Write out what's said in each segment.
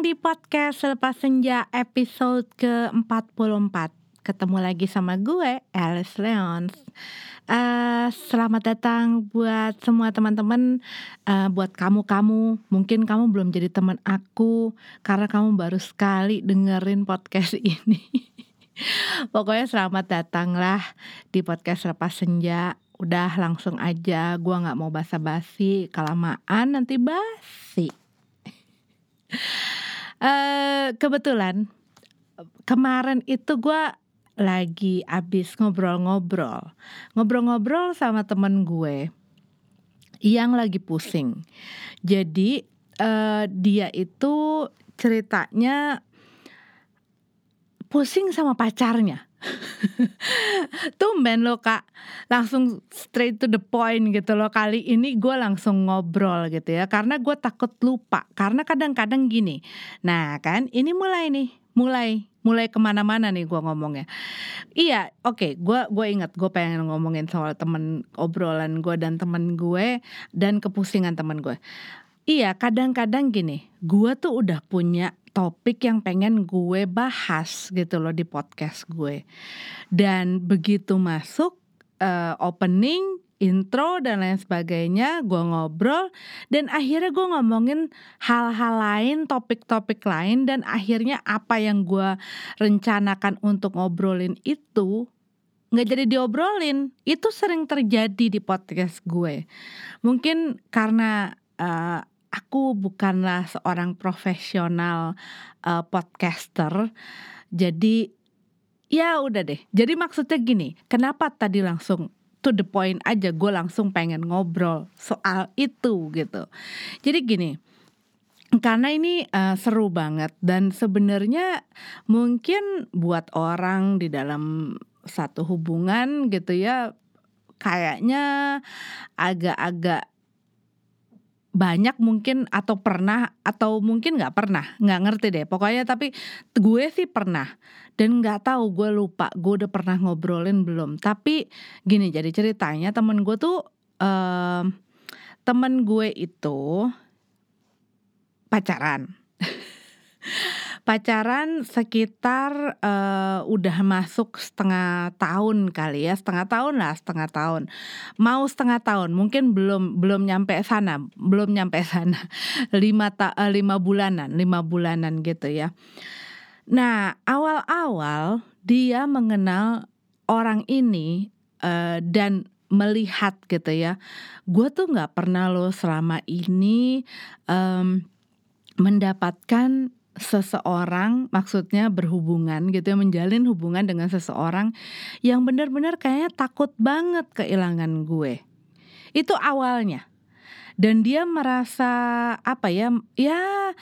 Di podcast Selepas Senja episode ke-44 Ketemu lagi sama gue, Alice Leons. Uh, Selamat datang buat semua teman-teman uh, Buat kamu-kamu, mungkin kamu belum jadi teman aku Karena kamu baru sekali dengerin podcast ini. Pokoknya selamat datang lah di podcast Selepas Senja. Udah langsung aja, gue gak mau basa-basi. Kelamaan nanti basi uh, kebetulan kemarin itu gue lagi abis ngobrol-ngobrol, ngobrol-ngobrol sama temen gue yang lagi pusing. Jadi uh, dia itu ceritanya pusing sama pacarnya. Tumben lo kak. Langsung straight to the point gitu loh. Kali ini gue langsung ngobrol gitu ya. Karena gue takut lupa. Karena kadang-kadang gini. Nah kan ini mulai nih. Mulai. Mulai ke mana-mana nih gue ngomongnya. Iya oke. Okay, gue gue ingat gue pengen ngomongin soal temen obrolan gue dan temen gue dan kepusingan temen gue iya kadang-kadang gini gue tuh udah punya topik yang pengen gue bahas gitu loh di podcast gue. Dan begitu masuk uh, opening, intro dan lain sebagainya, gue ngobrol dan akhirnya gue ngomongin hal-hal lain, topik-topik lain dan akhirnya apa yang gue rencanakan untuk ngobrolin itu nggak jadi diobrolin. Itu sering terjadi di podcast gue. Mungkin karena uh, aku bukanlah seorang profesional uh, podcaster. Jadi ya udah deh. Jadi maksudnya gini, kenapa tadi langsung to the point aja gue langsung pengen ngobrol soal itu gitu. Jadi gini, karena ini uh, seru banget dan sebenarnya mungkin buat orang di dalam satu hubungan gitu ya kayaknya agak-agak banyak mungkin atau pernah atau mungkin nggak pernah nggak ngerti deh. Pokoknya tapi gue sih pernah dan nggak tahu gue lupa gue udah pernah ngobrolin belum. Tapi gini jadi ceritanya temen gue tuh uh, temen gue itu pacaran pacaran sekitar uh, udah masuk setengah tahun kali ya setengah tahun lah setengah tahun. Mau setengah tahun mungkin belum belum nyampe sana belum nyampe sana. Lima ta uh, lima bulanan lima bulanan gitu ya. Nah awal-awal dia mengenal orang ini uh, dan melihat gitu ya gue tuh nggak pernah loh selama ini um, mendapatkan seseorang maksudnya berhubungan gitu ya menjalin hubungan dengan seseorang yang benar-benar kayaknya takut banget kehilangan gue. Itu awalnya. Dan dia merasa apa ya ya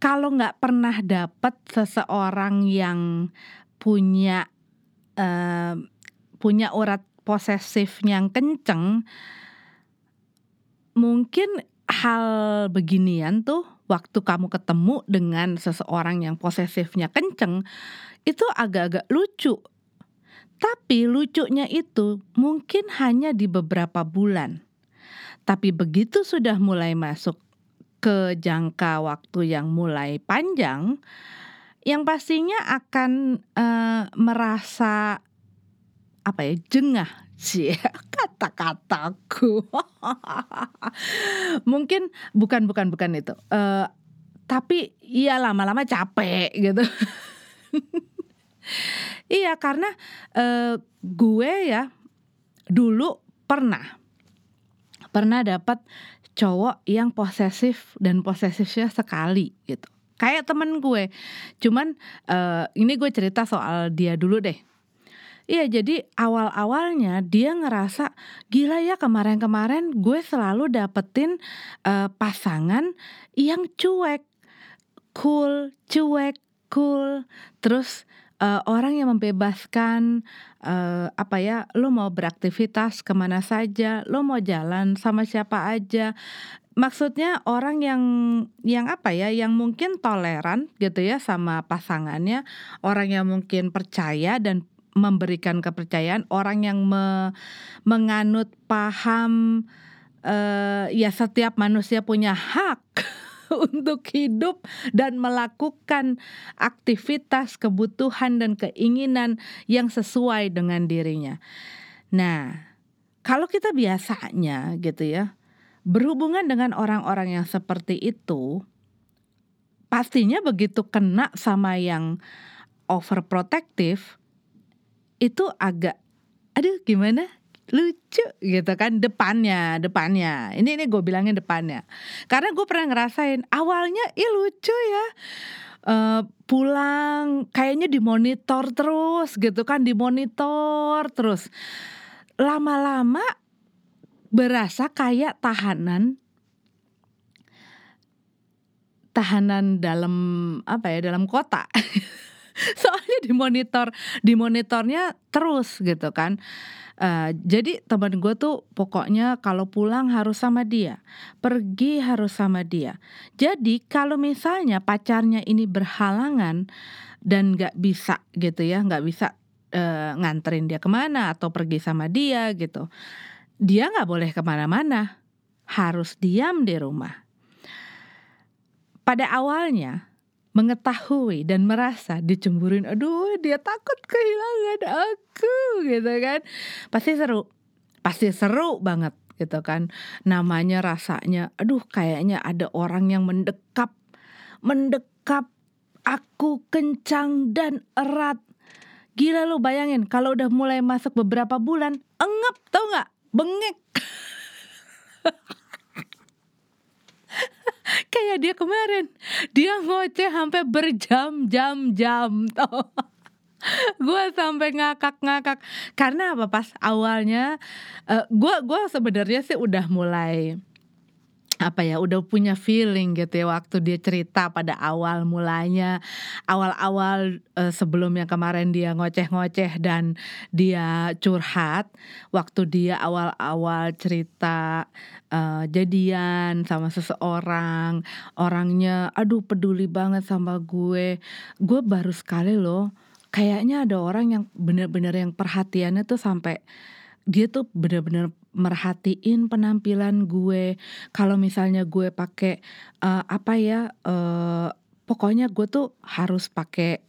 kalau nggak pernah dapat seseorang yang punya uh, punya urat posesif yang kenceng mungkin hal beginian tuh waktu kamu ketemu dengan seseorang yang posesifnya kenceng itu agak-agak lucu. Tapi lucunya itu mungkin hanya di beberapa bulan. Tapi begitu sudah mulai masuk ke jangka waktu yang mulai panjang, yang pastinya akan uh, merasa apa ya jengah sih kata-kataku. Mungkin bukan bukan bukan itu. Uh, tapi iya lama-lama capek gitu. Iya karena uh, gue ya dulu pernah pernah dapat cowok yang posesif dan posesifnya sekali gitu. Kayak temen gue. Cuman uh, ini gue cerita soal dia dulu deh Iya jadi awal-awalnya dia ngerasa gila ya kemarin-kemarin gue selalu dapetin uh, pasangan yang cuek, cool, cuek, cool, terus uh, orang yang membebaskan uh, apa ya, lo mau beraktivitas ke mana saja, lo mau jalan sama siapa aja. Maksudnya orang yang yang apa ya, yang mungkin toleran gitu ya sama pasangannya, orang yang mungkin percaya dan memberikan kepercayaan orang yang me, menganut paham uh, ya setiap manusia punya hak untuk hidup dan melakukan aktivitas, kebutuhan dan keinginan yang sesuai dengan dirinya. Nah, kalau kita biasanya gitu ya, berhubungan dengan orang-orang yang seperti itu, pastinya begitu kena sama yang overprotective itu agak aduh gimana? Lucu gitu kan depannya depannya. Ini ini gue bilangin depannya. Karena gue pernah ngerasain awalnya ih lucu ya. Uh, pulang kayaknya dimonitor terus gitu kan dimonitor terus. Lama-lama berasa kayak tahanan tahanan dalam apa ya dalam kota soalnya dimonitor dimonitornya terus gitu kan Uh, jadi teman gue tuh pokoknya kalau pulang harus sama dia, pergi harus sama dia. Jadi kalau misalnya pacarnya ini berhalangan dan nggak bisa gitu ya, nggak bisa uh, nganterin dia ke mana atau pergi sama dia gitu, dia nggak boleh ke mana-mana, harus diam di rumah. Pada awalnya mengetahui dan merasa dicemburuin. Aduh dia takut kehilangan aku gitu kan. Pasti seru. Pasti seru banget gitu kan. Namanya rasanya aduh kayaknya ada orang yang mendekap mendekap aku kencang dan erat. Gila lo bayangin kalau udah mulai masuk beberapa bulan engep tau nggak? Bengek kayak dia kemarin. Dia ngoceh sampai berjam-jam-jam toh. Gue sampai ngakak-ngakak. Karena apa pas? Awalnya uh, gue gue sebenarnya sih udah mulai apa ya udah punya feeling gitu ya waktu dia cerita pada awal mulanya. Awal-awal uh, sebelum yang kemarin dia ngoceh-ngoceh dan dia curhat. Waktu dia awal-awal cerita uh, jadian sama seseorang orangnya aduh peduli banget sama gue. Gue baru sekali loh kayaknya ada orang yang bener-bener yang perhatiannya tuh sampai dia tuh bener-bener merhatiin penampilan gue. Kalau misalnya gue pakai uh, apa ya uh, pokoknya gue tuh harus pakai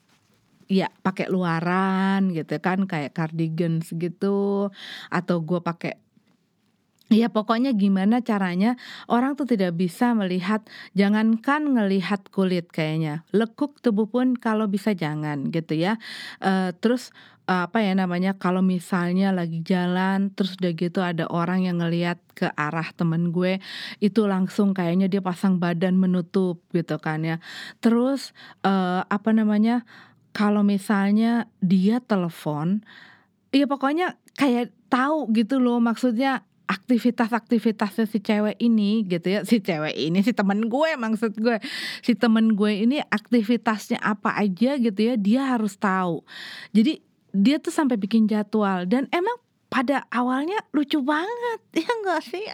ya pakai luaran gitu kan kayak cardigan segitu atau gue pakai Ya pokoknya gimana caranya orang tuh tidak bisa melihat jangankan ngelihat kulit kayaknya. Lekuk tubuh pun kalau bisa jangan gitu ya. Uh, terus apa ya namanya kalau misalnya lagi jalan terus udah gitu ada orang yang ngelihat ke arah temen gue itu langsung kayaknya dia pasang badan menutup gitu kan ya. Terus uh, apa namanya kalau misalnya dia telepon ya pokoknya kayak tahu gitu loh maksudnya aktivitas-aktivitasnya si cewek ini gitu ya. Si cewek ini si temen gue maksud gue. Si temen gue ini aktivitasnya apa aja gitu ya dia harus tahu. Jadi dia tuh sampai bikin jadwal. Dan emang pada awalnya lucu banget. Ya enggak sih?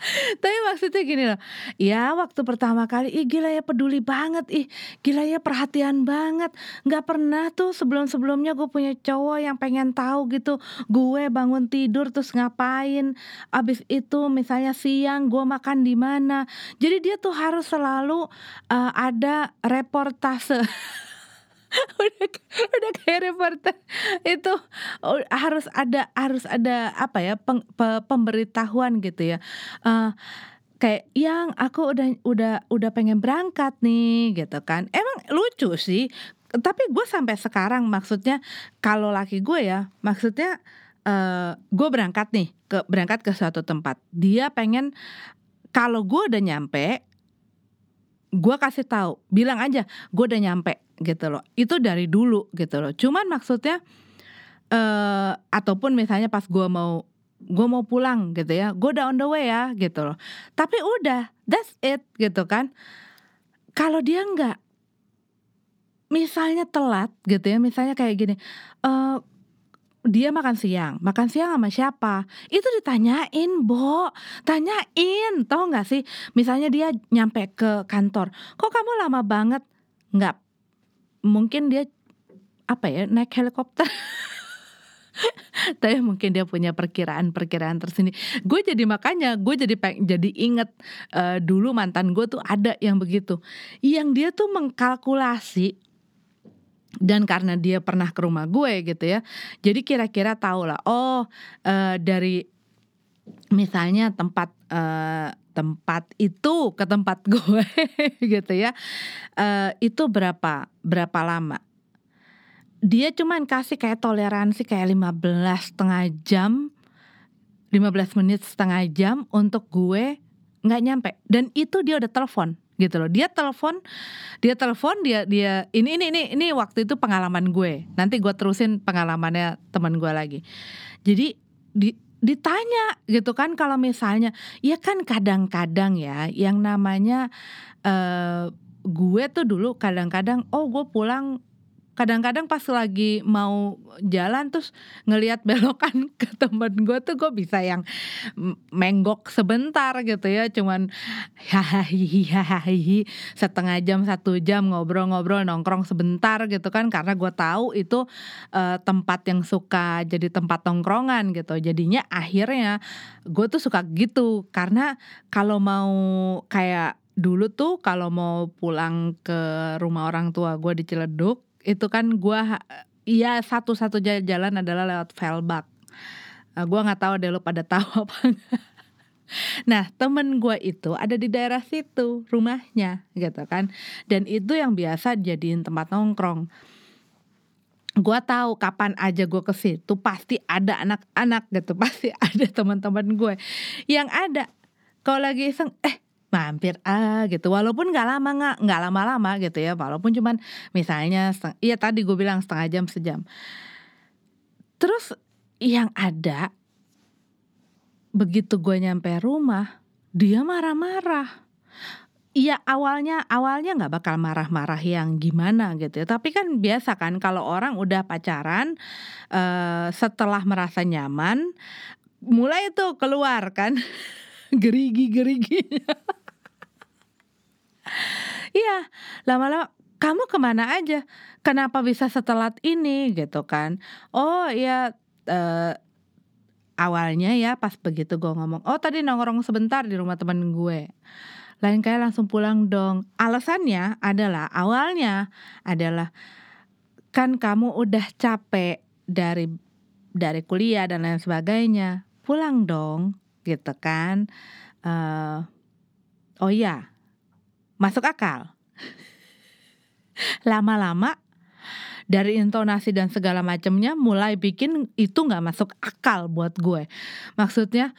Tapi maksudnya gini loh. Ya waktu pertama kali ih gila ya peduli banget. Ih gila ya perhatian banget. Nggak pernah tuh sebelum sebelumnya gue punya cowok yang pengen tahu gitu. Gue bangun tidur terus ngapain. Abis itu misalnya siang gue makan di mana. Jadi dia tuh harus selalu uh, ada reportase udah udah kayak reporter. Itu harus ada harus ada apa ya peng, pe, pemberitahuan gitu ya. Uh, kayak yang aku udah udah udah pengen berangkat nih gitu kan. Emang lucu sih tapi gue sampai sekarang maksudnya kalau laki gue ya maksudnya uh, gue berangkat nih ke berangkat ke suatu tempat. Dia pengen kalau gue udah nyampe gue kasih tahu bilang aja gue udah nyampe gitu loh. Itu dari dulu gitu loh. Cuman maksudnya uh, ataupun misalnya pas gue mau gue mau pulang gitu ya gue udah on the way ya gitu loh. Tapi udah that's it gitu kan. Kalau dia nggak misalnya telat gitu ya misalnya kayak gini uh, dia makan siang, makan siang sama siapa? Itu ditanyain, Bo. Tanyain, tau gak sih? Misalnya dia nyampe ke kantor, kok kamu lama banget? Nggak, mungkin dia apa ya naik helikopter. tapi mungkin dia punya perkiraan-perkiraan tersendiri. Gue jadi makanya gue jadi peng, jadi inget uh, dulu mantan gue tuh ada yang begitu, yang dia tuh mengkalkulasi dan karena dia pernah ke rumah gue gitu ya, jadi kira-kira tahu lah. Oh uh, dari misalnya tempat uh, tempat itu ke tempat gue gitu ya, uh, itu berapa berapa lama? dia cuman kasih kayak toleransi kayak 15 setengah jam 15 menit setengah jam untuk gue nggak nyampe dan itu dia udah telepon gitu loh. Dia telepon dia telepon dia dia ini ini ini ini waktu itu pengalaman gue. Nanti gue terusin pengalamannya teman gue lagi. Jadi di ditanya gitu kan kalau misalnya ya kan kadang-kadang ya yang namanya uh, gue tuh dulu kadang-kadang oh gue pulang kadang-kadang pas lagi mau jalan terus ngelihat belokan ke temen gue tuh gue bisa yang menggok sebentar gitu ya. Cuman hahaha setengah jam satu jam ngobrol-ngobrol nongkrong sebentar gitu kan. Karena gue tahu itu uh, tempat yang suka jadi tempat nongkrongan gitu. Jadinya akhirnya gue tuh suka gitu. Karena kalau mau kayak dulu tuh kalau mau pulang ke rumah orang tua gue di Ciledug itu kan gua iya satu-satu jalan adalah lewat Velbak. Uh, gua nggak tahu deh lo pada tahu apa enggak. Nah temen gue itu ada di daerah situ rumahnya gitu kan Dan itu yang biasa jadiin tempat nongkrong Gue tahu kapan aja gue ke situ pasti ada anak-anak gitu Pasti ada teman-teman gue Yang ada kalau lagi iseng eh mampir ah gitu. Walaupun nggak lama nggak nggak lama-lama gitu ya. Walaupun cuman misalnya iya tadi gue bilang setengah jam sejam. Terus yang ada begitu gue nyampe rumah dia marah-marah. Iya awalnya awalnya nggak bakal marah-marah yang gimana gitu ya. Tapi kan biasa kan kalau orang udah pacaran uh, setelah merasa nyaman mulai tuh keluar kan. Gerigi geriginya Iya, lama-lama kamu ke mana aja? Kenapa bisa setelat ini gitu kan? Oh ya uh, awalnya ya pas begitu gue ngomong, oh tadi nongkrong sebentar di rumah temen gue. Lain kayak langsung pulang dong. Alasannya adalah awalnya adalah kan kamu udah capek dari dari kuliah dan lain sebagainya. Pulang dong, gitu kan? Uh, oh ya, masuk akal. Lama-lama dari intonasi dan segala macamnya mulai bikin itu nggak masuk akal buat gue. Maksudnya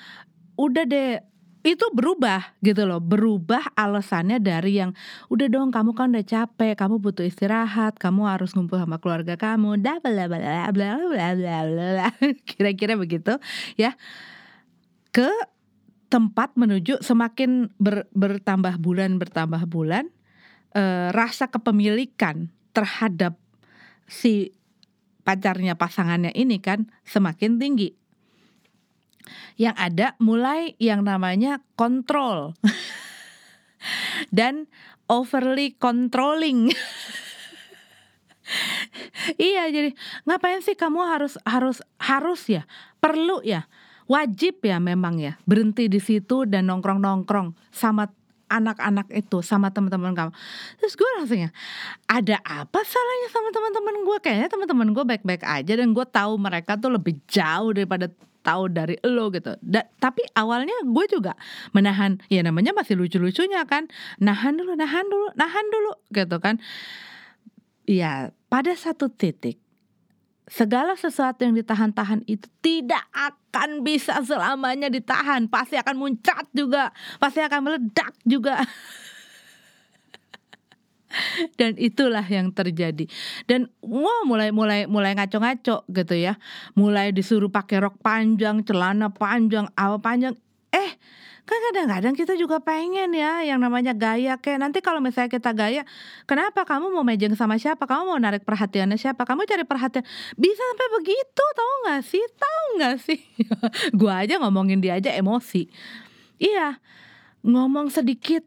udah deh itu berubah gitu loh berubah alasannya dari yang udah dong kamu kan udah capek kamu butuh istirahat kamu harus ngumpul sama keluarga kamu bla bla bla bla bla bla bla kira-kira begitu ya ke tempat menuju semakin ber, bertambah bulan bertambah bulan e, rasa kepemilikan terhadap si pacarnya pasangannya ini kan semakin tinggi. Yang ada mulai yang namanya kontrol dan overly controlling. iya jadi ngapain sih kamu harus harus harus ya perlu ya wajib ya memang ya berhenti di situ dan nongkrong-nongkrong sama anak-anak itu sama teman-teman kamu. Terus gue langsung ya, ada apa salahnya sama teman-teman gue? Kayaknya teman-teman gue baik-baik aja dan gue tahu mereka tuh lebih jauh daripada tahu dari lo gitu. Da, tapi awalnya gue juga menahan, ya namanya masih lucu-lucunya kan, nahan dulu, nahan dulu, nahan dulu gitu kan. Ya pada satu titik segala sesuatu yang ditahan-tahan itu tidak akan bisa selamanya ditahan, pasti akan muncat juga, pasti akan meledak juga. dan itulah yang terjadi. Dan wow mulai mulai mulai ngaco-ngaco gitu ya. Mulai disuruh pakai rok panjang celana panjang apa panjang. Eh kan kadang-kadang kita juga pengen ya yang namanya gaya. Kayak nanti kalau misalnya kita gaya kenapa kamu mau mejeng sama siapa? Kamu mau narik perhatiannya siapa? Kamu cari perhatian. Bisa sampai begitu tahu nggak sih? Tahu nggak sih? Gua aja ngomongin dia aja emosi. Iya ngomong sedikit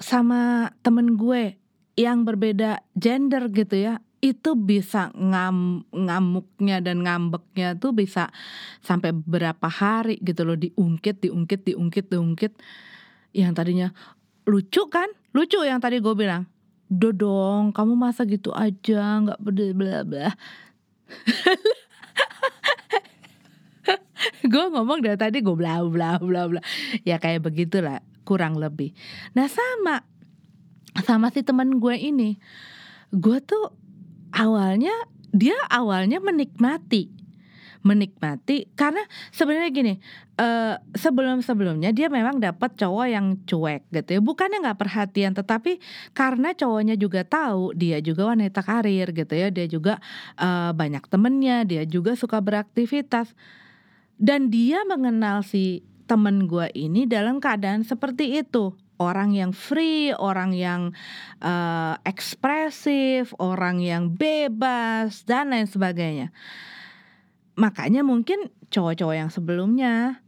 sama temen gue yang berbeda gender gitu ya itu bisa ngam ngamuknya dan ngambeknya tuh bisa sampai berapa hari gitu loh diungkit diungkit diungkit diungkit. Yang tadinya lucu kan? Lucu yang tadi gue bilang. Dodong kamu masa gitu aja nggak bla bla bla. Gue ngomong dari tadi gue bla bla bla bla. Ya kayak begitulah kurang lebih. Nah sama sama si teman gue ini. Gue tuh awalnya dia awalnya menikmati. Menikmati karena sebenarnya gini uh, sebelum sebelumnya dia memang dapat cowok yang cuek gitu ya. Bukannya nggak perhatian tetapi karena cowoknya juga tahu dia juga wanita karir gitu ya. Dia juga uh, banyak temennya dia juga suka beraktivitas. Dan dia mengenal si temen gue ini dalam keadaan seperti itu orang yang free, orang yang uh, ekspresif, orang yang bebas dan lain sebagainya. Makanya mungkin cowok-cowok yang sebelumnya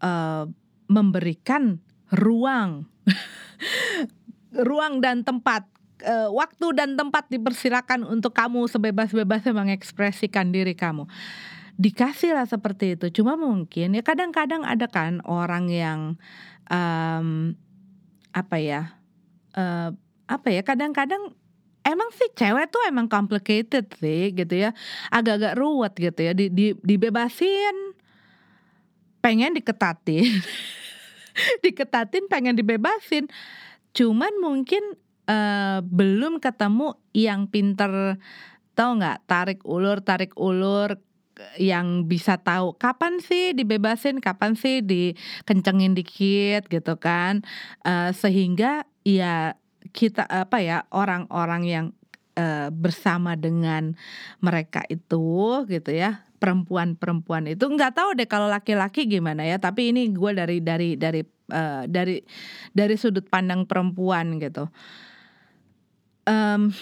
uh, memberikan ruang, ruang dan tempat, uh, waktu dan tempat dipersilakan untuk kamu sebebas-bebasnya mengekspresikan diri kamu dikasihlah seperti itu. Cuma mungkin ya kadang-kadang ada kan orang yang um, apa ya uh, apa ya kadang-kadang emang sih cewek tuh emang complicated sih gitu ya. Agak-agak ruwet gitu ya di, di dibebasin pengen diketatin. Diketatin pengen dibebasin. Cuman mungkin uh, belum ketemu yang pinter tau nggak tarik ulur tarik ulur yang bisa tahu kapan sih dibebasin, kapan sih dikencengin dikit gitu kan, uh, sehingga ya kita apa ya orang-orang yang uh, bersama dengan mereka itu gitu ya perempuan-perempuan itu nggak tahu deh kalau laki-laki gimana ya tapi ini gue dari dari dari uh, dari dari sudut pandang perempuan gitu. Um,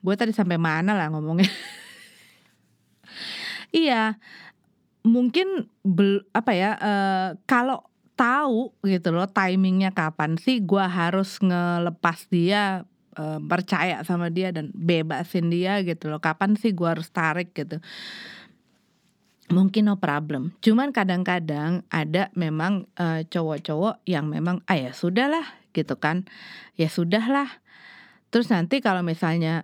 gue tadi sampai mana lah ngomongnya Iya, mungkin bel apa ya, uh, kalau tahu gitu loh timingnya kapan sih gua harus ngelepas dia, uh, percaya sama dia dan bebasin dia gitu loh, kapan sih gua harus tarik gitu. Mungkin no problem, cuman kadang-kadang ada memang, uh, cowok-cowok yang memang, "Ah, ya sudahlah," gitu kan, "ya sudahlah." Terus nanti kalau misalnya,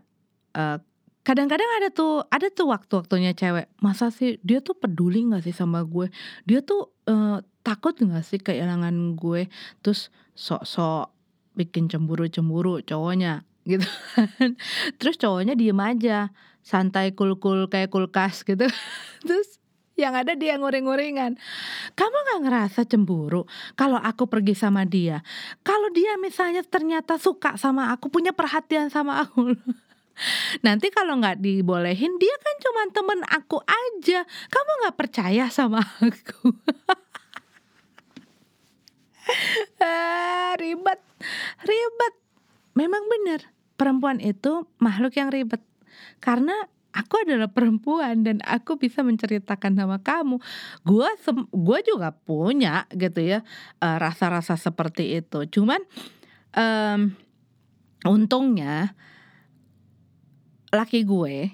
uh, Kadang-kadang ada tuh ada tuh waktu-waktunya cewek, masa sih dia tuh peduli gak sih sama gue? Dia tuh, uh, takut gak sih kehilangan gue? Terus sok-sok bikin cemburu-cemburu cowoknya gitu kan. Terus cowoknya diem aja, santai cool-cool kayak kulkas gitu. Terus yang ada dia nguring-nguringan. Kamu gak ngerasa cemburu kalau aku pergi sama dia? Kalau dia misalnya ternyata suka sama aku, punya perhatian sama aku Nanti kalau nggak dibolehin dia kan cuma temen aku aja. Kamu nggak percaya sama aku? ah, ribet, ribet. Memang benar perempuan itu makhluk yang ribet karena aku adalah perempuan dan aku bisa menceritakan sama kamu. Gua gua juga punya gitu ya eh, rasa-rasa uh, seperti itu. Cuman um, untungnya laki gue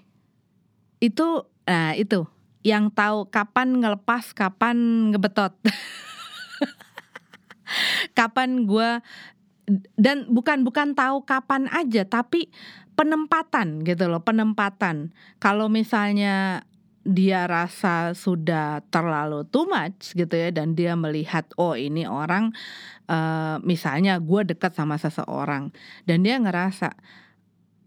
itu nah itu yang tahu kapan ngelepas, kapan ngebetot. kapan gue dan bukan bukan tahu kapan aja tapi penempatan gitu loh, penempatan. Kalau misalnya dia rasa sudah terlalu too much gitu ya dan dia melihat oh ini orang uh, misalnya gue dekat sama seseorang dan dia ngerasa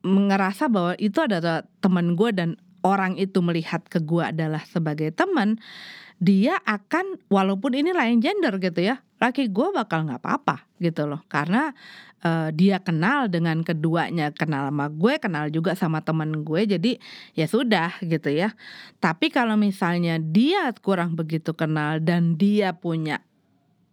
ngerasa bahwa itu adalah teman gue dan orang itu melihat ke gue adalah sebagai teman, dia akan walaupun ini lain gender gitu ya, laki gue bakal nggak apa-apa gitu loh, karena uh, dia kenal dengan keduanya, kenal sama gue, kenal juga sama teman gue, jadi ya sudah gitu ya. Tapi kalau misalnya dia kurang begitu kenal dan dia punya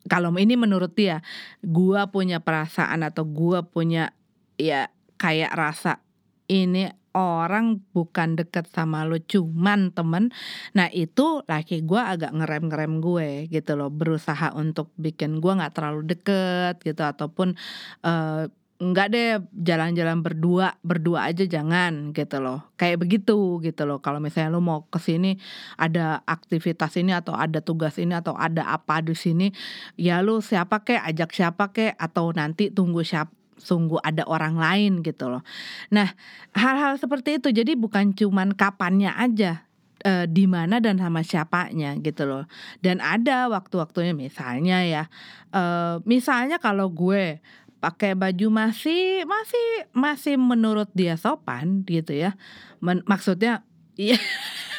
kalau ini menurut dia, gue punya perasaan atau gue punya ya kayak rasa ini orang bukan deket sama lo cuman temen. Nah itu laki gue agak ngerem ngerem gue gitu loh berusaha untuk bikin gue nggak terlalu deket gitu ataupun uh, nggak deh jalan-jalan berdua berdua aja jangan gitu loh. Kayak begitu gitu loh kalau misalnya lu mau ke sini ada aktivitas ini atau ada tugas ini atau ada apa di sini ya lu siapa kek ajak siapa kek atau nanti tunggu siapa sungguh ada orang lain gitu loh. Nah, hal-hal seperti itu jadi bukan cuman kapannya aja e, di mana dan sama siapanya gitu loh. Dan ada waktu-waktunya misalnya ya, e, misalnya kalau gue pakai baju masih masih masih menurut dia sopan gitu ya. Men, maksudnya iya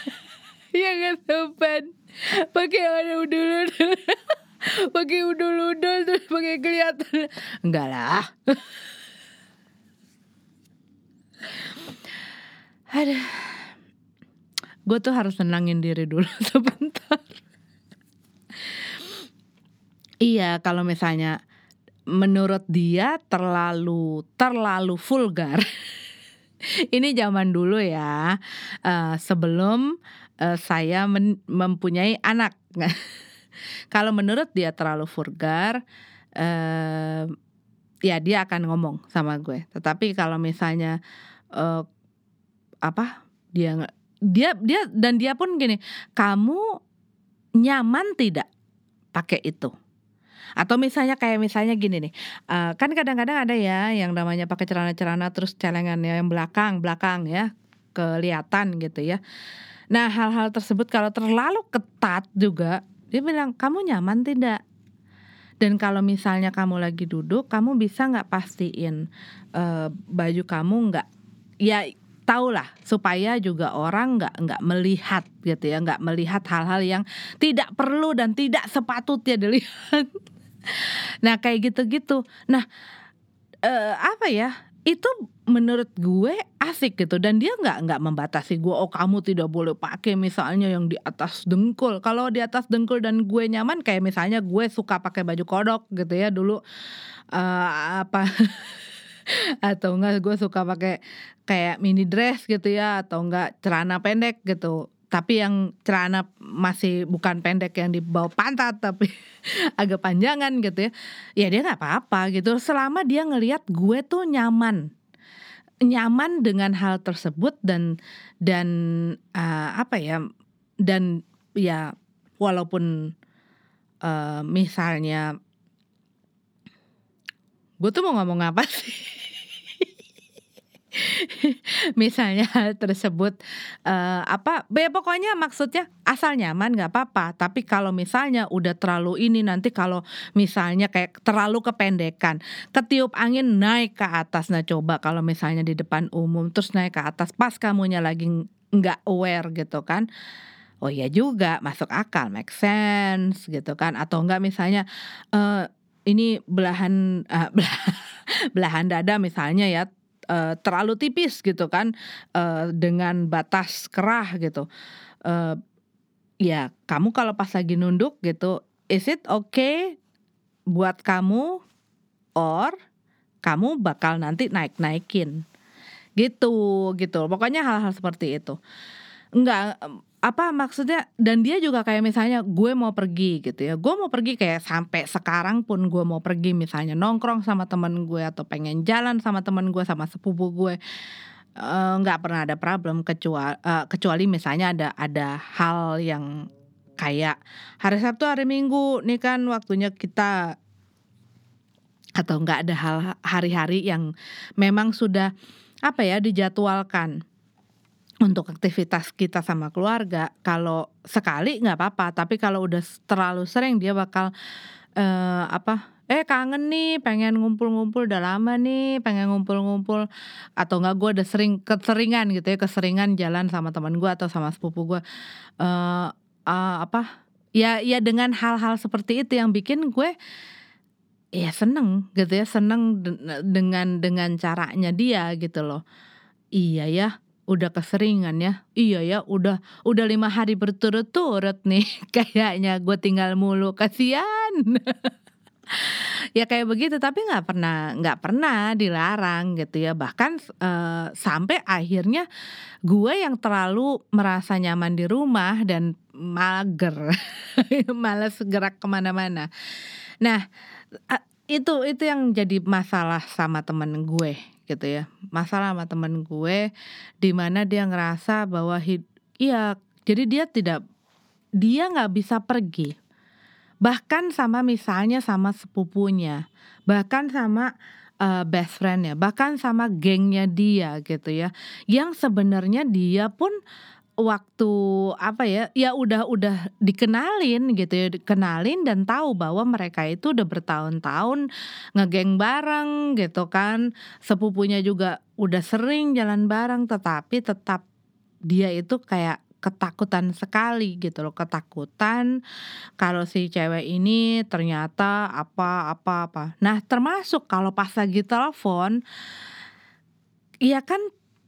ya kan sopan. Pakai ada dulu pakai udul-udul terus pakai kelihatan enggak lah. Ada. Gue tuh harus tenangin diri dulu sebentar. Iya kalau misalnya menurut dia terlalu terlalu vulgar. Ini zaman dulu ya, uh, sebelum uh, saya mempunyai anak. Kalau menurut dia terlalu vulgar, uh, ya dia akan ngomong sama gue. Tetapi kalau misalnya uh, apa dia dia dia dan dia pun gini, kamu nyaman tidak pakai itu? Atau misalnya kayak misalnya gini nih, uh, kan kadang-kadang ada ya yang namanya pakai celana-celana terus celengannya yang belakang belakang ya kelihatan gitu ya. Nah hal-hal tersebut kalau terlalu ketat juga dia bilang kamu nyaman tidak? Dan kalau misalnya kamu lagi duduk, kamu bisa nggak pastiin uh, baju kamu nggak ya tahulah supaya juga orang nggak nggak melihat gitu ya nggak melihat hal-hal yang tidak perlu dan tidak sepatutnya dilihat Nah kayak gitu-gitu. Nah uh, apa ya? Itu menurut gue asik gitu. Dan dia nggak nggak membatasi gue oh kamu tidak boleh pakai misalnya yang di atas dengkul. Kalau di atas dengkul dan gue nyaman kayak misalnya gue suka pakai baju kodok gitu ya dulu uh, apa atau enggak gue suka pakai kayak mini dress gitu ya atau enggak celana pendek gitu tapi yang celana masih bukan pendek yang di bawah pantat tapi agak panjangan gitu ya. Ya dia nggak apa-apa gitu. Selama dia ngelihat gue tuh nyaman. Nyaman dengan hal tersebut dan dan uh, apa ya dan ya walaupun uh, misalnya gue tuh mau ngomong apa sih misalnya tersebut uh, apa ya pokoknya maksudnya asal nyaman nggak apa-apa. Tapi kalau misalnya udah terlalu ini nanti kalau misalnya kayak terlalu kependekan ketiup angin naik ke atas. Nah coba kalau misalnya di depan umum terus naik ke atas pas kamunya lagi nggak aware gitu kan. Oh iya juga masuk akal make sense gitu kan. Atau enggak misalnya uh, ini belahan uh, belahan dada misalnya ya uh, terlalu tipis gitu kan uh, dengan batas kerah gitu. Uh, ya kamu kalau pas lagi nunduk gitu, is it okay buat kamu or kamu bakal nanti naik naikin gitu gitu. Pokoknya hal-hal seperti itu. Enggak apa maksudnya dan dia juga kayak misalnya gue mau pergi gitu ya. Gue mau pergi kayak sampai sekarang pun gue mau pergi misalnya nongkrong sama temen gue atau pengen jalan sama temen gue sama sepupu gue. Eh, nggak uh, pernah ada problem kecuali uh, kecuali misalnya ada ada hal yang kayak hari Sabtu hari Minggu nih kan waktunya kita atau nggak ada hal hari-hari yang memang sudah apa ya dijadwalkan untuk aktivitas kita sama keluarga kalau sekali nggak apa-apa. Tapi kalau udah terlalu sering dia bakal uh, apa eh kangen nih pengen ngumpul-ngumpul udah lama nih pengen ngumpul-ngumpul. Atau nggak gue udah sering keseringan gitu ya keseringan jalan sama teman gue atau sama sepupu gue uh, uh, apa ya ya dengan hal-hal seperti itu yang bikin gue ya seneng gitu ya seneng dengan dengan caranya dia gitu loh. Iya ya udah keseringan ya? Iya ya udah udah lima hari berturut-turut nih. Kayaknya gue tinggal mulu kasihan. Ya kayak begitu tapi nggak pernah nggak pernah dilarang gitu ya. Bahkan uh, sampai akhirnya gue yang terlalu merasa nyaman di rumah dan mager malas gerak ke mana-mana. Nah itu itu yang jadi masalah sama temen gue gitu ya. Masalah sama temen gue di mana dia ngerasa bahwa hid iya jadi dia tidak dia nggak bisa pergi. Bahkan sama misalnya sama sepupunya bahkan sama uh, best friend ya bahkan sama gengnya dia gitu ya. Yang sebenarnya dia pun waktu apa ya ya udah udah dikenalin gitu ya dikenalin dan tahu bahwa mereka itu udah bertahun-tahun ngegeng bareng gitu kan. Sepupunya juga udah sering jalan bareng tetapi tetap dia itu kayak ketakutan sekali gitu loh ketakutan kalau si cewek ini ternyata apa apa apa. Nah termasuk kalau pas lagi telepon Iya kan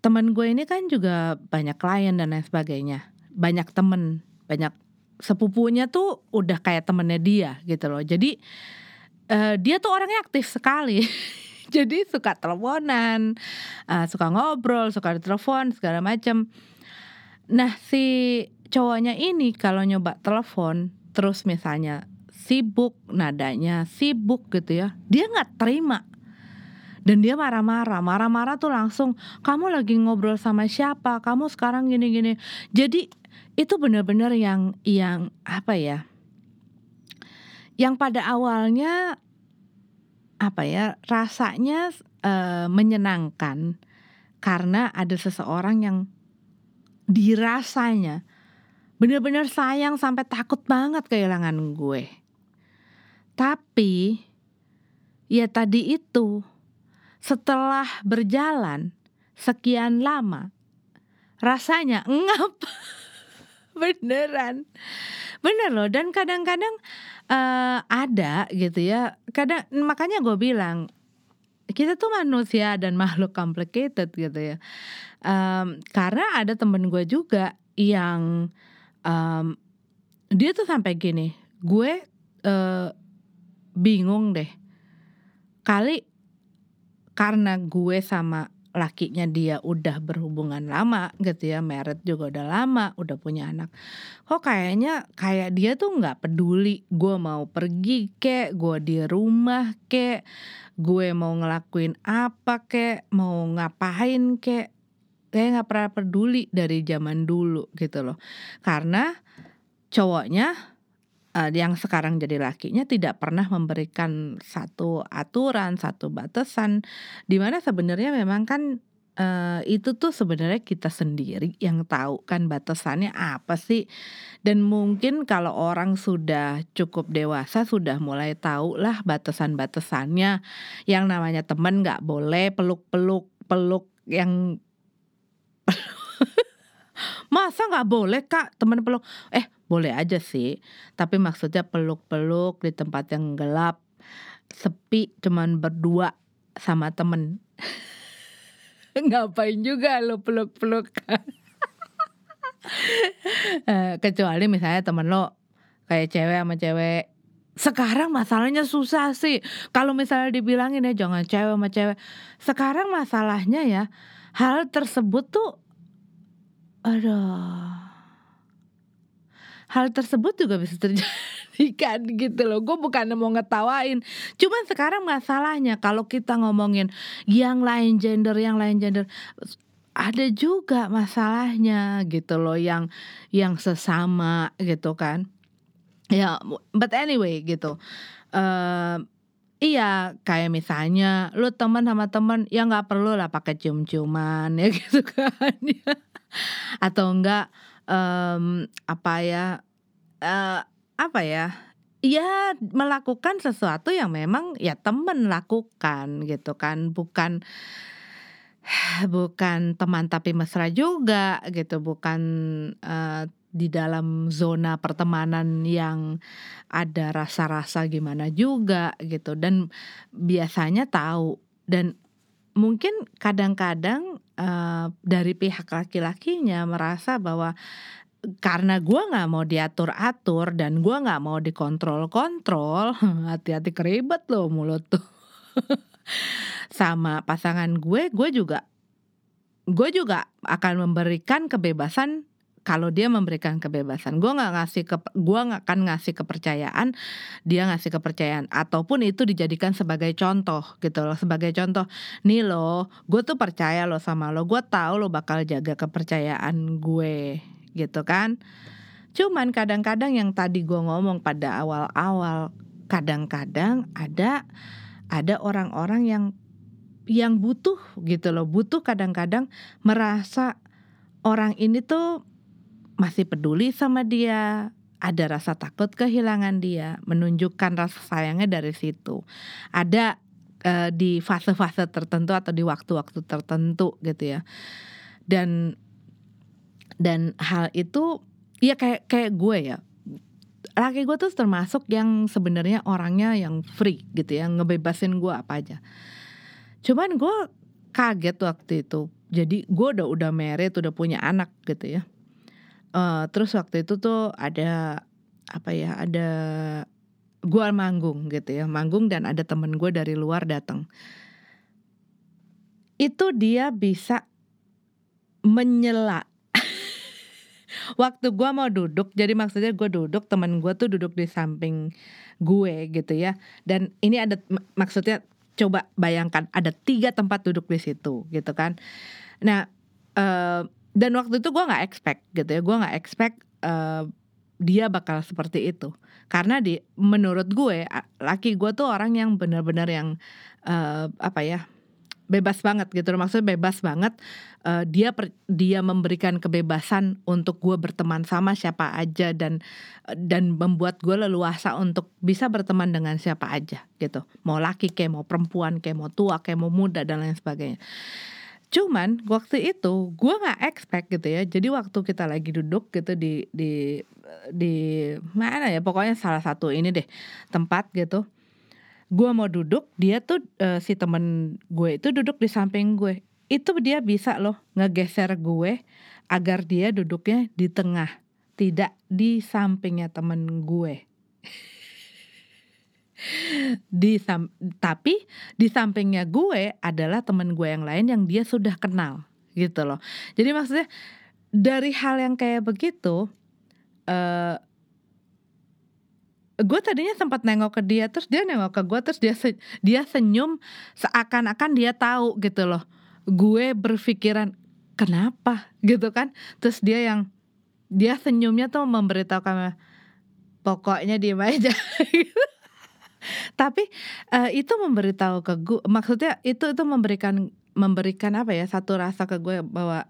temen gue ini kan juga banyak klien dan lain sebagainya. Banyak temen banyak sepupunya tuh udah kayak temennya dia gitu loh. Jadi uh, dia tuh orangnya aktif sekali. Jadi suka teleponan uh, suka ngobrol suka telepon segala macam nah si cowoknya ini kalau nyoba telepon terus misalnya sibuk nadanya sibuk gitu ya dia nggak terima dan dia marah-marah. Marah-marah tuh langsung kamu lagi ngobrol sama siapa? Kamu sekarang gini-gini. Jadi itu benar-benar yang yang apa ya? Yang pada awalnya apa ya rasanya uh, menyenangkan. Karena ada seseorang yang dirasanya benar-benar sayang sampai takut banget kehilangan gue. Tapi ya tadi itu setelah berjalan sekian lama rasanya ngap. Beneran. Bener loh dan kadang-kadang uh, ada gitu ya. Kadang makanya gue bilang kita tuh manusia dan makhluk complicated gitu ya. Um, karena ada temen gue juga yang um, dia tuh sampai gini gue uh, bingung deh. Kali karena gue sama lakinya dia udah berhubungan lama gitu ya married juga udah lama udah punya anak. Kok kayaknya kayak dia tuh nggak peduli gue mau pergi kek gue di rumah kek gue mau ngelakuin apa kek mau ngapain kek kayak nggak pernah peduli dari zaman dulu gitu loh. Karena cowoknya uh, yang sekarang jadi lakinya tidak pernah memberikan satu aturan, satu batasan di mana sebenarnya memang kan uh, itu tuh sebenarnya kita sendiri yang tahu kan batasannya apa sih. Dan mungkin kalau orang sudah cukup dewasa sudah mulai tahu lah batasan-batasannya. Yang namanya temen nggak boleh peluk-peluk peluk yang Masa nggak boleh kak teman peluk? Eh boleh aja sih, tapi maksudnya peluk-peluk di tempat yang gelap, sepi, cuman berdua sama temen. Ngapain juga lo peluk-peluk? Eh, kecuali misalnya temen lo kayak cewek sama cewek sekarang masalahnya susah sih. Kalau misalnya dibilangin ya jangan cewek sama cewek. Sekarang masalahnya ya hal tersebut tuh aduh hal tersebut juga bisa terjadi kan gitu loh. Gue bukan mau ngetawain. Cuman sekarang masalahnya kalau kita ngomongin yang lain gender yang lain gender ada juga masalahnya gitu loh yang yang sesama gitu kan. Ya but anyway gitu. Uh, Iya, kayak misalnya lu teman sama teman ya nggak perlu lah pakai cium-ciuman ya gitu kan ya. Atau enggak um, apa ya uh, apa ya ya melakukan sesuatu yang memang ya temen lakukan gitu kan. Bukan bukan teman tapi mesra juga gitu. Bukan uh, di dalam zona pertemanan yang ada rasa-rasa gimana juga gitu. Dan biasanya tahu. Dan mungkin kadang-kadang uh, dari pihak laki-lakinya merasa bahwa karena gue nggak mau diatur-atur dan gue nggak mau dikontrol-kontrol, hati-hati keribet loh mulut tuh. Sama pasangan gue, gue juga gue juga akan memberikan kebebasan kalau dia memberikan kebebasan gue nggak ngasih ke gue nggak akan ngasih kepercayaan dia ngasih kepercayaan. Ataupun itu dijadikan sebagai contoh gitu loh sebagai contoh. Nih lo gue tuh percaya lo sama lo gue tahu lo bakal jaga kepercayaan gue gitu kan? Cuman kadang-kadang yang tadi gue ngomong pada awal-awal kadang-kadang ada ada orang-orang yang yang butuh gitu loh. Butuh kadang-kadang merasa orang ini tuh masih peduli sama dia, ada rasa takut kehilangan dia, menunjukkan rasa sayangnya dari situ. Ada uh, di fase-fase tertentu atau di waktu-waktu tertentu gitu ya. Dan dan hal itu ya kayak kayak gue ya. Laki gue tuh termasuk yang sebenarnya orangnya yang free gitu ya, ngebebasin gue apa aja. Cuman gue kaget waktu itu. Jadi gue udah udah married, udah punya anak gitu ya uh, terus waktu itu tuh ada apa ya ada gua manggung gitu ya manggung dan ada temen gue dari luar datang itu dia bisa menyela waktu gua mau duduk jadi maksudnya gue duduk temen gue tuh duduk di samping gue gitu ya. Dan ini ada maksudnya coba bayangkan ada tiga tempat duduk di situ gitu kan. Nah uh, dan waktu itu gue nggak expect gitu ya. Gue nggak expect uh, dia bakal seperti itu. Karena di menurut gue laki gue tuh orang yang benar-benar yang uh, apa ya bebas banget gitu. Maksudnya bebas banget uh, dia per, dia memberikan kebebasan untuk gue berteman sama siapa aja dan dan membuat gue leluasa untuk bisa berteman dengan siapa aja gitu. Mau laki kayak mau perempuan kayak mau tua kayak mau muda dan lain sebagainya Cuman waktu itu gue nggak expect gitu ya. Jadi waktu kita lagi duduk gitu di di di mana ya pokoknya salah satu ini deh tempat gitu. Gue mau duduk, dia tuh uh, si temen gue itu duduk di samping gue. Itu dia bisa loh ngegeser gue agar dia duduknya di tengah, tidak di sampingnya temen gue di sam tapi di sampingnya gue adalah temen gue yang lain yang dia sudah kenal gitu loh. Jadi maksudnya dari hal yang kayak begitu uh, gue tadinya sempat nengok ke dia terus dia nengok ke gue terus dia se dia senyum seakan-akan dia tahu gitu loh. Gue berpikiran kenapa? gitu kan. Terus dia yang dia senyumnya tuh memberitahukan pokoknya diem aja Tapi uh, itu memberitahu ke gue, maksudnya itu itu memberikan memberikan apa ya satu rasa ke gue bahwa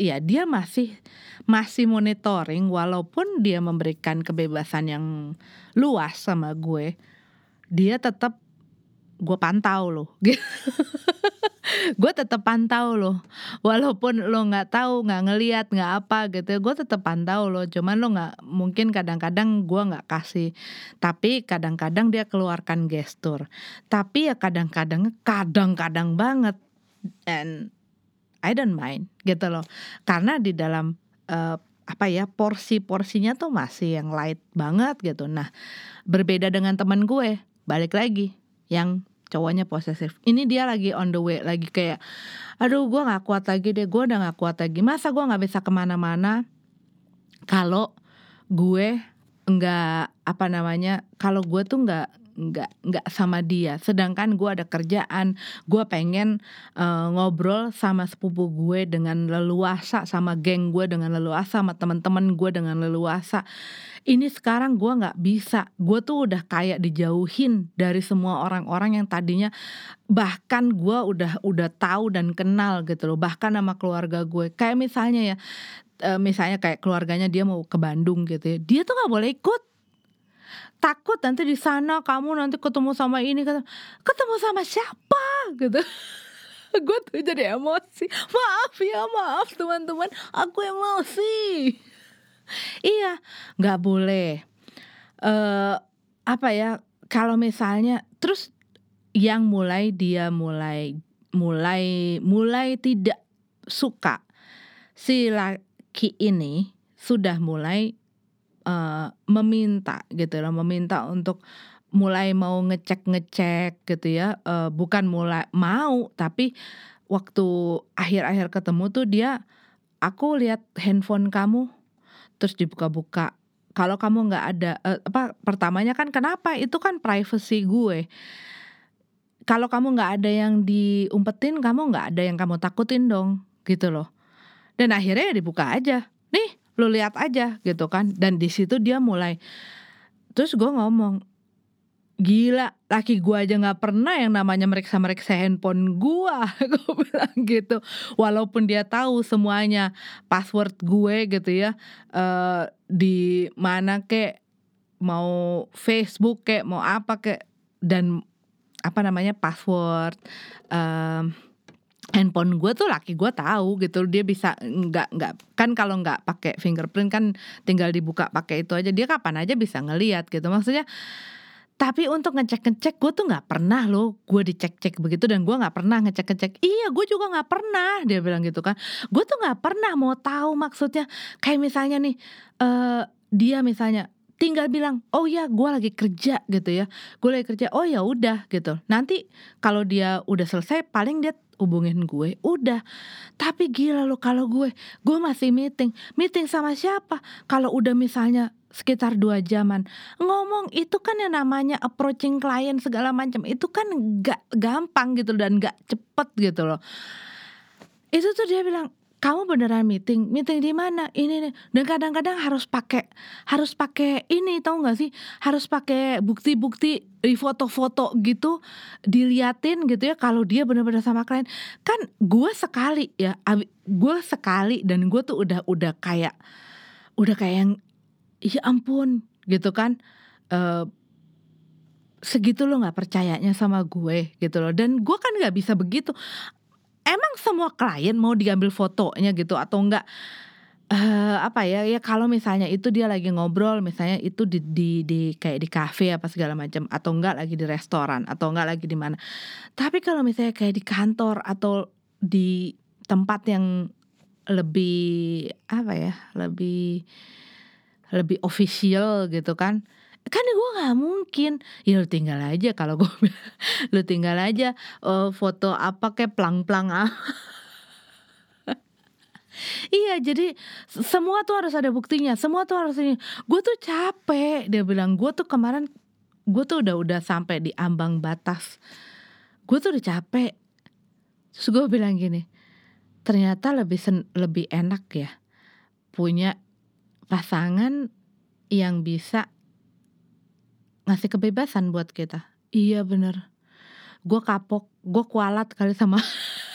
ya dia masih masih monitoring walaupun dia memberikan kebebasan yang luas sama gue, dia tetap gue pantau loh. gue tetap pantau loh. Walaupun lo nggak tahu nggak ngeliat nggak apa gitu gue tetap pantau loh. Cuman lo nggak mungkin kadang-kadang gue nggak kasih. Tapi kadang-kadang dia keluarkan gestur. Tapi ya kadang-kadang kadang-kadang banget. And I don't mind gitu loh. Karena di dalam uh, apa ya porsi-porsinya tuh masih yang light banget gitu. Nah, berbeda dengan teman gue, balik lagi yang cowoknya posesif. Ini dia lagi on the way lagi kayak aduh gue nggak kuat lagi deh gue udah nggak kuat lagi. Masa gue nggak bisa ke mana-mana? Kalau gue nggak apa namanya kalau gue tuh nggak nggak nggak sama dia. Sedangkan gue ada kerjaan gue pengen uh, ngobrol sama sepupu gue dengan leluasa sama geng gue dengan leluasa sama teman-teman gue dengan leluasa. Ini sekarang gue nggak bisa. Gue tuh udah kayak dijauhin dari semua orang-orang yang tadinya bahkan gue udah udah tahu dan kenal gitu loh bahkan sama keluarga gue. Kayak misalnya ya uh, misalnya kayak keluarganya dia mau ke Bandung gitu ya dia tuh nggak boleh ikut takut nanti di sana kamu nanti ketemu sama ini ketemu sama siapa? Gitu. Gue tuh jadi emosi. Maaf ya maaf teman-teman. Aku emosi. Iya nggak boleh. Uh, apa ya kalau misalnya terus yang mulai dia mulai mulai mulai tidak suka si laki ini sudah mulai uh, meminta gitu loh, meminta untuk mulai mau ngecek-ngecek gitu ya, uh, bukan mulai mau tapi waktu akhir-akhir ketemu tuh dia aku lihat handphone kamu. Terus dibuka-buka. Kalau kamu nggak ada uh, apa pertamanya kan kenapa? Itu kan privacy gue. Kalau kamu nggak ada yang diumpetin kamu nggak ada yang kamu takutin dong. Gitu loh. Dan akhirnya ya dibuka aja. Nih lu lihat aja gitu kan. Dan di situ dia mulai terus gue ngomong gila laki gue aja nggak pernah yang namanya mereka mereka handphone gue gue bilang gitu. Walaupun dia tahu semuanya password gue gitu ya uh, di mana kek mau Facebook kek mau apa kek dan apa namanya password um, handphone gue tuh laki gue tahu gitu. Dia bisa nggak nggak kan kalau nggak pakai fingerprint kan tinggal dibuka pakai itu aja. Dia kapan aja bisa ngelihat gitu. Maksudnya tapi untuk ngecek ngecek gue tuh nggak pernah loh. Gue dicek cek begitu dan gue nggak pernah ngecek ngecek iya gue juga nggak pernah dia bilang gitu kan. Gue tuh nggak pernah mau tahu maksudnya. Kayak misalnya nih uh, dia misalnya tinggal bilang oh ya gue lagi kerja gitu ya. Gue lagi kerja. Oh ya udah gitu. Nanti kalau dia udah selesai paling dia hubungin gue udah. Tapi gila lo kalau gue gue masih meeting. Meeting sama siapa? Kalau udah misalnya sekitar dua jaman. Ngomong itu kan yang namanya approaching klien segala macam. Itu kan gak gampang gitu dan gak cepet gitu loh. Itu tuh dia bilang kamu beneran meeting? Meeting di mana? Ini nih dan kadang-kadang harus pakai harus pakai ini tahu nggak sih? Harus pakai bukti-bukti di foto-foto gitu diliatin gitu ya kalau dia bener-bener sama klien. Kan gue sekali ya gue sekali dan gue tuh udah udah kayak udah kayak yang ya ampun gitu kan. Uh, segitu lo nggak percayanya sama gue gitu loh. Dan gue kan nggak bisa begitu emang semua klien mau diambil fotonya gitu atau enggak? Uh, apa ya ya kalau misalnya itu dia lagi ngobrol misalnya itu di di, di kayak di kafe apa segala macam atau enggak lagi di restoran atau enggak lagi di mana. Tapi kalau misalnya kayak di kantor atau di tempat yang lebih apa ya lebih lebih official gitu kan kan gue nggak mungkin. Ya lu tinggal aja kalau gue lu tinggal aja uh, foto apa kayak plang-plang ah Iya jadi semua tuh harus ada buktinya. Semua tuh harus ini. Gue tuh capek Dia bilang. Gue tuh kemarin Gue tuh udah udah sampai di ambang batas. Gue tuh udah capek. Terus gue bilang gini Ternyata lebih sen, lebih enak ya Punya pasangan yang bisa ngasih kebebasan buat kita. Iya bener. Gue kapok, gue kualat kali sama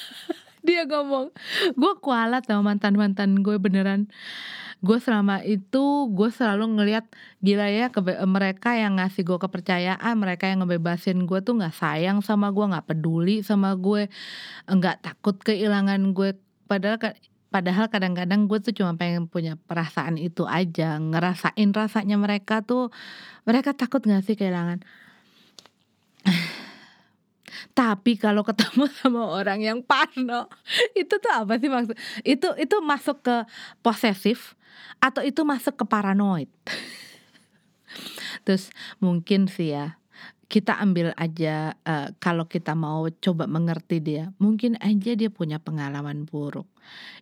dia ngomong. Gue kualat sama mantan-mantan gue beneran. Gue selama itu gue selalu ngelihat gila ya mereka yang ngasih gue kepercayaan, mereka yang ngebebasin gue tuh nggak sayang sama gue, nggak peduli sama gue, nggak takut kehilangan gue. Padahal padahal kadang-kadang gue tuh cuma pengen punya perasaan itu aja ngerasain rasanya mereka tuh mereka takut gak sih kehilangan? Tapi kalau ketemu sama orang yang parno itu tuh apa sih maksud? Itu itu masuk ke posesif atau itu masuk ke paranoid? Terus mungkin sih ya kita ambil aja uh, kalau kita mau coba mengerti dia mungkin aja dia punya pengalaman buruk.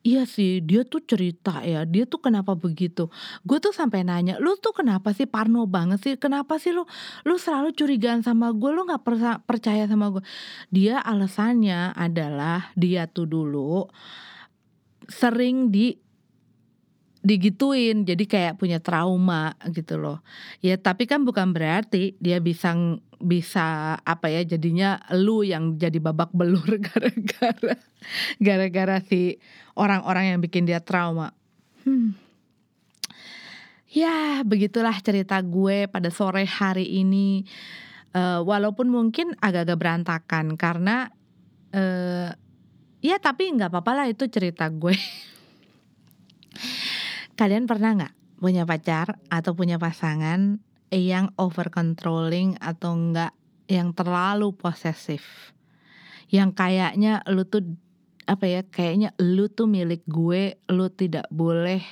Iya sih dia tuh cerita ya dia tuh kenapa begitu? Gue tuh sampai nanya lu tuh kenapa sih parno banget sih? Kenapa sih lu lu selalu curigaan sama gue lu nggak percaya sama gue dia alasannya adalah dia tuh dulu sering di digituin jadi kayak punya trauma gitu loh. Ya tapi kan bukan berarti dia bisa bisa apa ya jadinya lu yang jadi babak belur gara-gara gara-gara si orang-orang yang bikin dia trauma. Hmm. ya begitulah cerita gue pada sore hari ini. Uh, walaupun mungkin agak-agak berantakan karena uh, ya tapi nggak apa-apa lah itu cerita gue Kalian pernah nggak punya pacar atau punya pasangan yang over controlling atau enggak yang terlalu posesif? Yang kayaknya lu tuh apa ya kayaknya lu tuh milik gue lu tidak boleh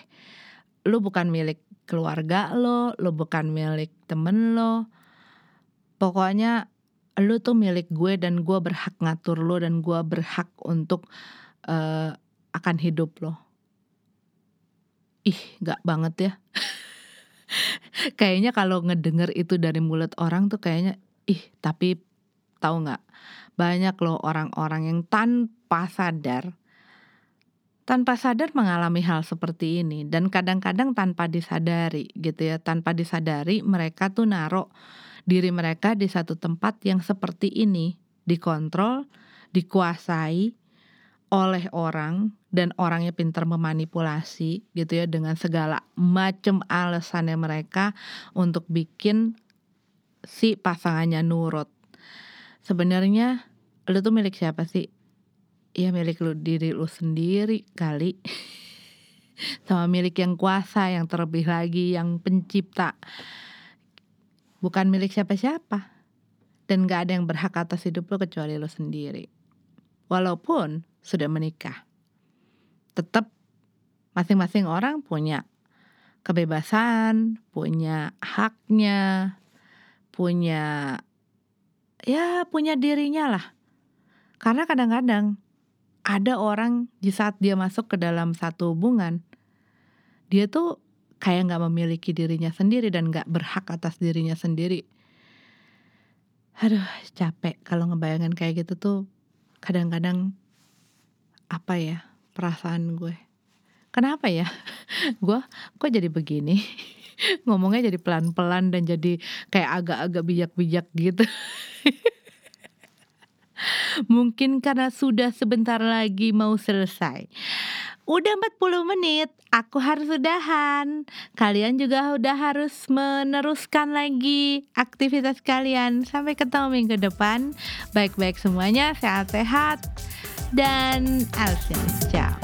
lu bukan milik keluarga lo lu bukan milik temen lo pokoknya lu tuh milik gue dan gue berhak ngatur lo dan gue berhak untuk uh, akan hidup lo ih gak banget ya. Kayaknya kalau ngedenger itu dari mulut orang tuh kayaknya, ih tapi tahu nggak, banyak loh orang-orang yang tanpa sadar tanpa sadar mengalami hal seperti ini dan kadang-kadang tanpa disadari gitu ya, tanpa disadari mereka tuh naruh diri mereka di satu tempat yang seperti ini, dikontrol, dikuasai oleh orang dan orangnya pintar memanipulasi gitu ya dengan segala macam alasannya mereka untuk bikin si pasangannya nurut. Sebenarnya lu tuh milik siapa sih? Ya milik lu diri lu sendiri kali. Sama milik yang kuasa, yang terlebih lagi yang pencipta. Bukan milik siapa-siapa. Dan gak ada yang berhak atas hidup lu kecuali lu sendiri. Walaupun sudah menikah. Tetap masing-masing orang punya kebebasan, punya haknya, punya ya punya dirinya lah. Karena kadang-kadang ada orang di saat dia masuk ke dalam satu hubungan, dia tuh kayak nggak memiliki dirinya sendiri dan nggak berhak atas dirinya sendiri. Aduh, capek kalau ngebayangin kayak gitu tuh kadang-kadang apa ya perasaan gue. Kenapa ya? gue kok jadi begini? Ngomongnya jadi pelan-pelan dan jadi kayak agak-agak bijak-bijak gitu. Mungkin karena sudah sebentar lagi mau selesai. Udah 40 menit, aku harus udahan. Kalian juga udah harus meneruskan lagi aktivitas kalian. Sampai ketemu minggu depan. Baik-baik semuanya, sehat-sehat. Dan Alsian, ciao.